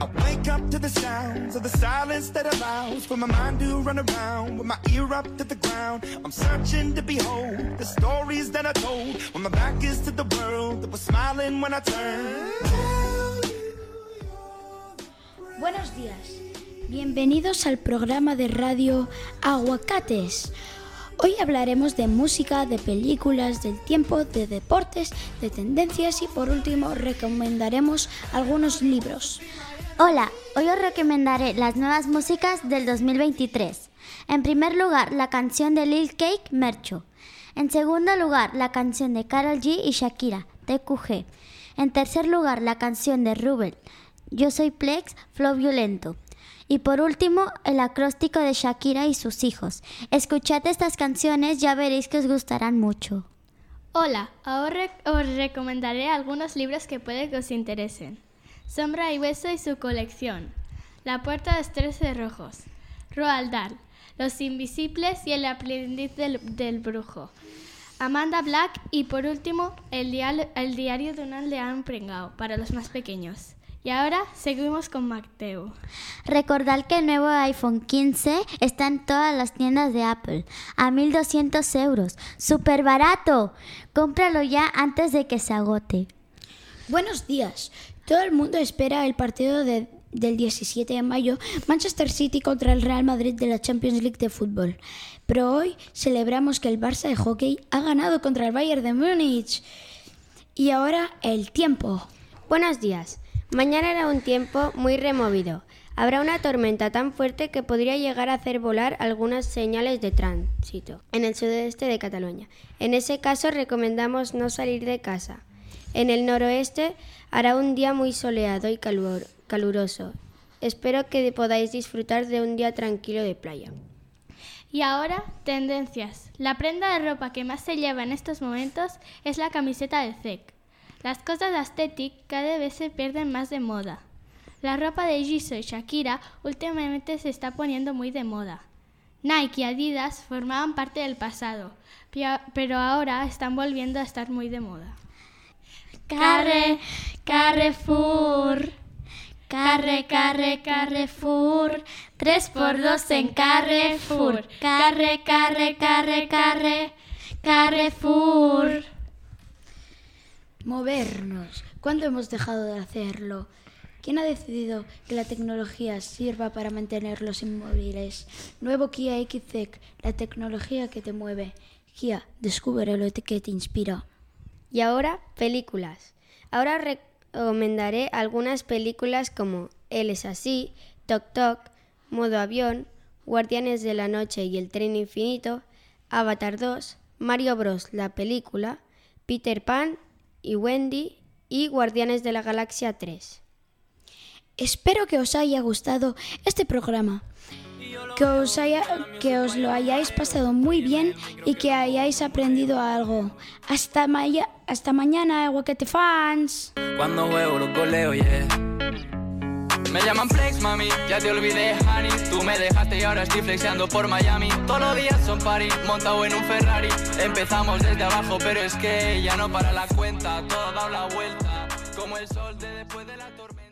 I wake up to the sounds of the silence that allows for my mind to run around with my ear up to the ground. I'm searching to behold the stories that I told when my back is to the world that was smiling when I turned. Buenos días. Bienvenidos al programa de radio Aguacates. Hoy hablaremos de música, de películas, del tiempo, de deportes, de tendencias y por último recomendaremos algunos libros. Hola, hoy os recomendaré las nuevas músicas del 2023. En primer lugar, la canción de Lil Cake, Mercho. En segundo lugar, la canción de Karol G y Shakira, TQG. En tercer lugar, la canción de Rubel, Yo soy Plex, Flow Violento. Y por último, el acróstico de Shakira y sus hijos. Escuchad estas canciones, ya veréis que os gustarán mucho. Hola, ahora os recomendaré algunos libros que puede que os interesen. Sombra y Hueso y su colección. La puerta de los trece rojos. Roald Dahl. Los invisibles y el aprendiz del, brujo. Amanda Black y por último el diario, el diario de un aldeano pringao para los más pequeños. Y ahora seguimos con Mateo. Recordad que el nuevo iPhone 15 está en todas las tiendas de Apple a 1200 euros. ¡Súper barato! Cómpralo ya antes de que se agote. Buenos días. Todo el mundo espera el partido de- del 17 de mayo, Manchester City contra el Real Madrid de la Champions League de fútbol. Pero hoy celebramos que el Barça de hockey ha ganado contra el Bayern de Múnich. Y ahora el tiempo. Buenos días. Mañana era un tiempo muy removido. Habrá una tormenta tan fuerte que podría llegar a hacer volar algunas señales de tránsito en el sudeste de Cataluña. En ese caso recomendamos no salir de casa. En el noroeste hará un día muy soleado y caluroso. Espero que podáis disfrutar de un día tranquilo de playa. Y ahora, tendencias. La prenda de ropa que más se lleva en estos momentos es la camiseta de ZEC. Las cosas de aesthetic cada vez se pierden más de moda. La ropa de Jisoo y Shakira últimamente se está poniendo muy de moda. Nike y Adidas formaban parte del pasado, pero ahora están volviendo a estar muy de moda. Carre, Carrefour. Carre, carre, Carrefour. Tres por dos en Carrefour. Carre, carre, carre, carre. Carrefour. Movernos. ¿Cuándo hemos dejado de hacerlo? ¿Quién ha decidido que la tecnología sirva para mantenerlos inmóviles? Nuevo Kia XZ, la tecnología que te mueve. Kia, descubre lo que te inspira. Y ahora, películas. Ahora recomendaré algunas películas como Él es así, Toc Toc, Modo Avión, Guardianes de la Noche y el Tren Infinito, Avatar 2, Mario Bros. la película, Peter Pan y Wendy y Guardianes de la Galaxia 3. Espero que os haya gustado este programa, que os, haya, que os lo hayáis pasado muy bien y que hayáis aprendido algo. Hasta, maya- hasta mañana, Aguacate fans. Cuando juego los goleo, yeah. Me llaman flex, mami, ya te olvidé, honey Tú me dejaste y ahora estoy flexeando por Miami Todos los días son party, montado en un Ferrari Empezamos desde abajo, pero es que ya no para la cuenta Todo dado la vuelta, como el sol de después de la tormenta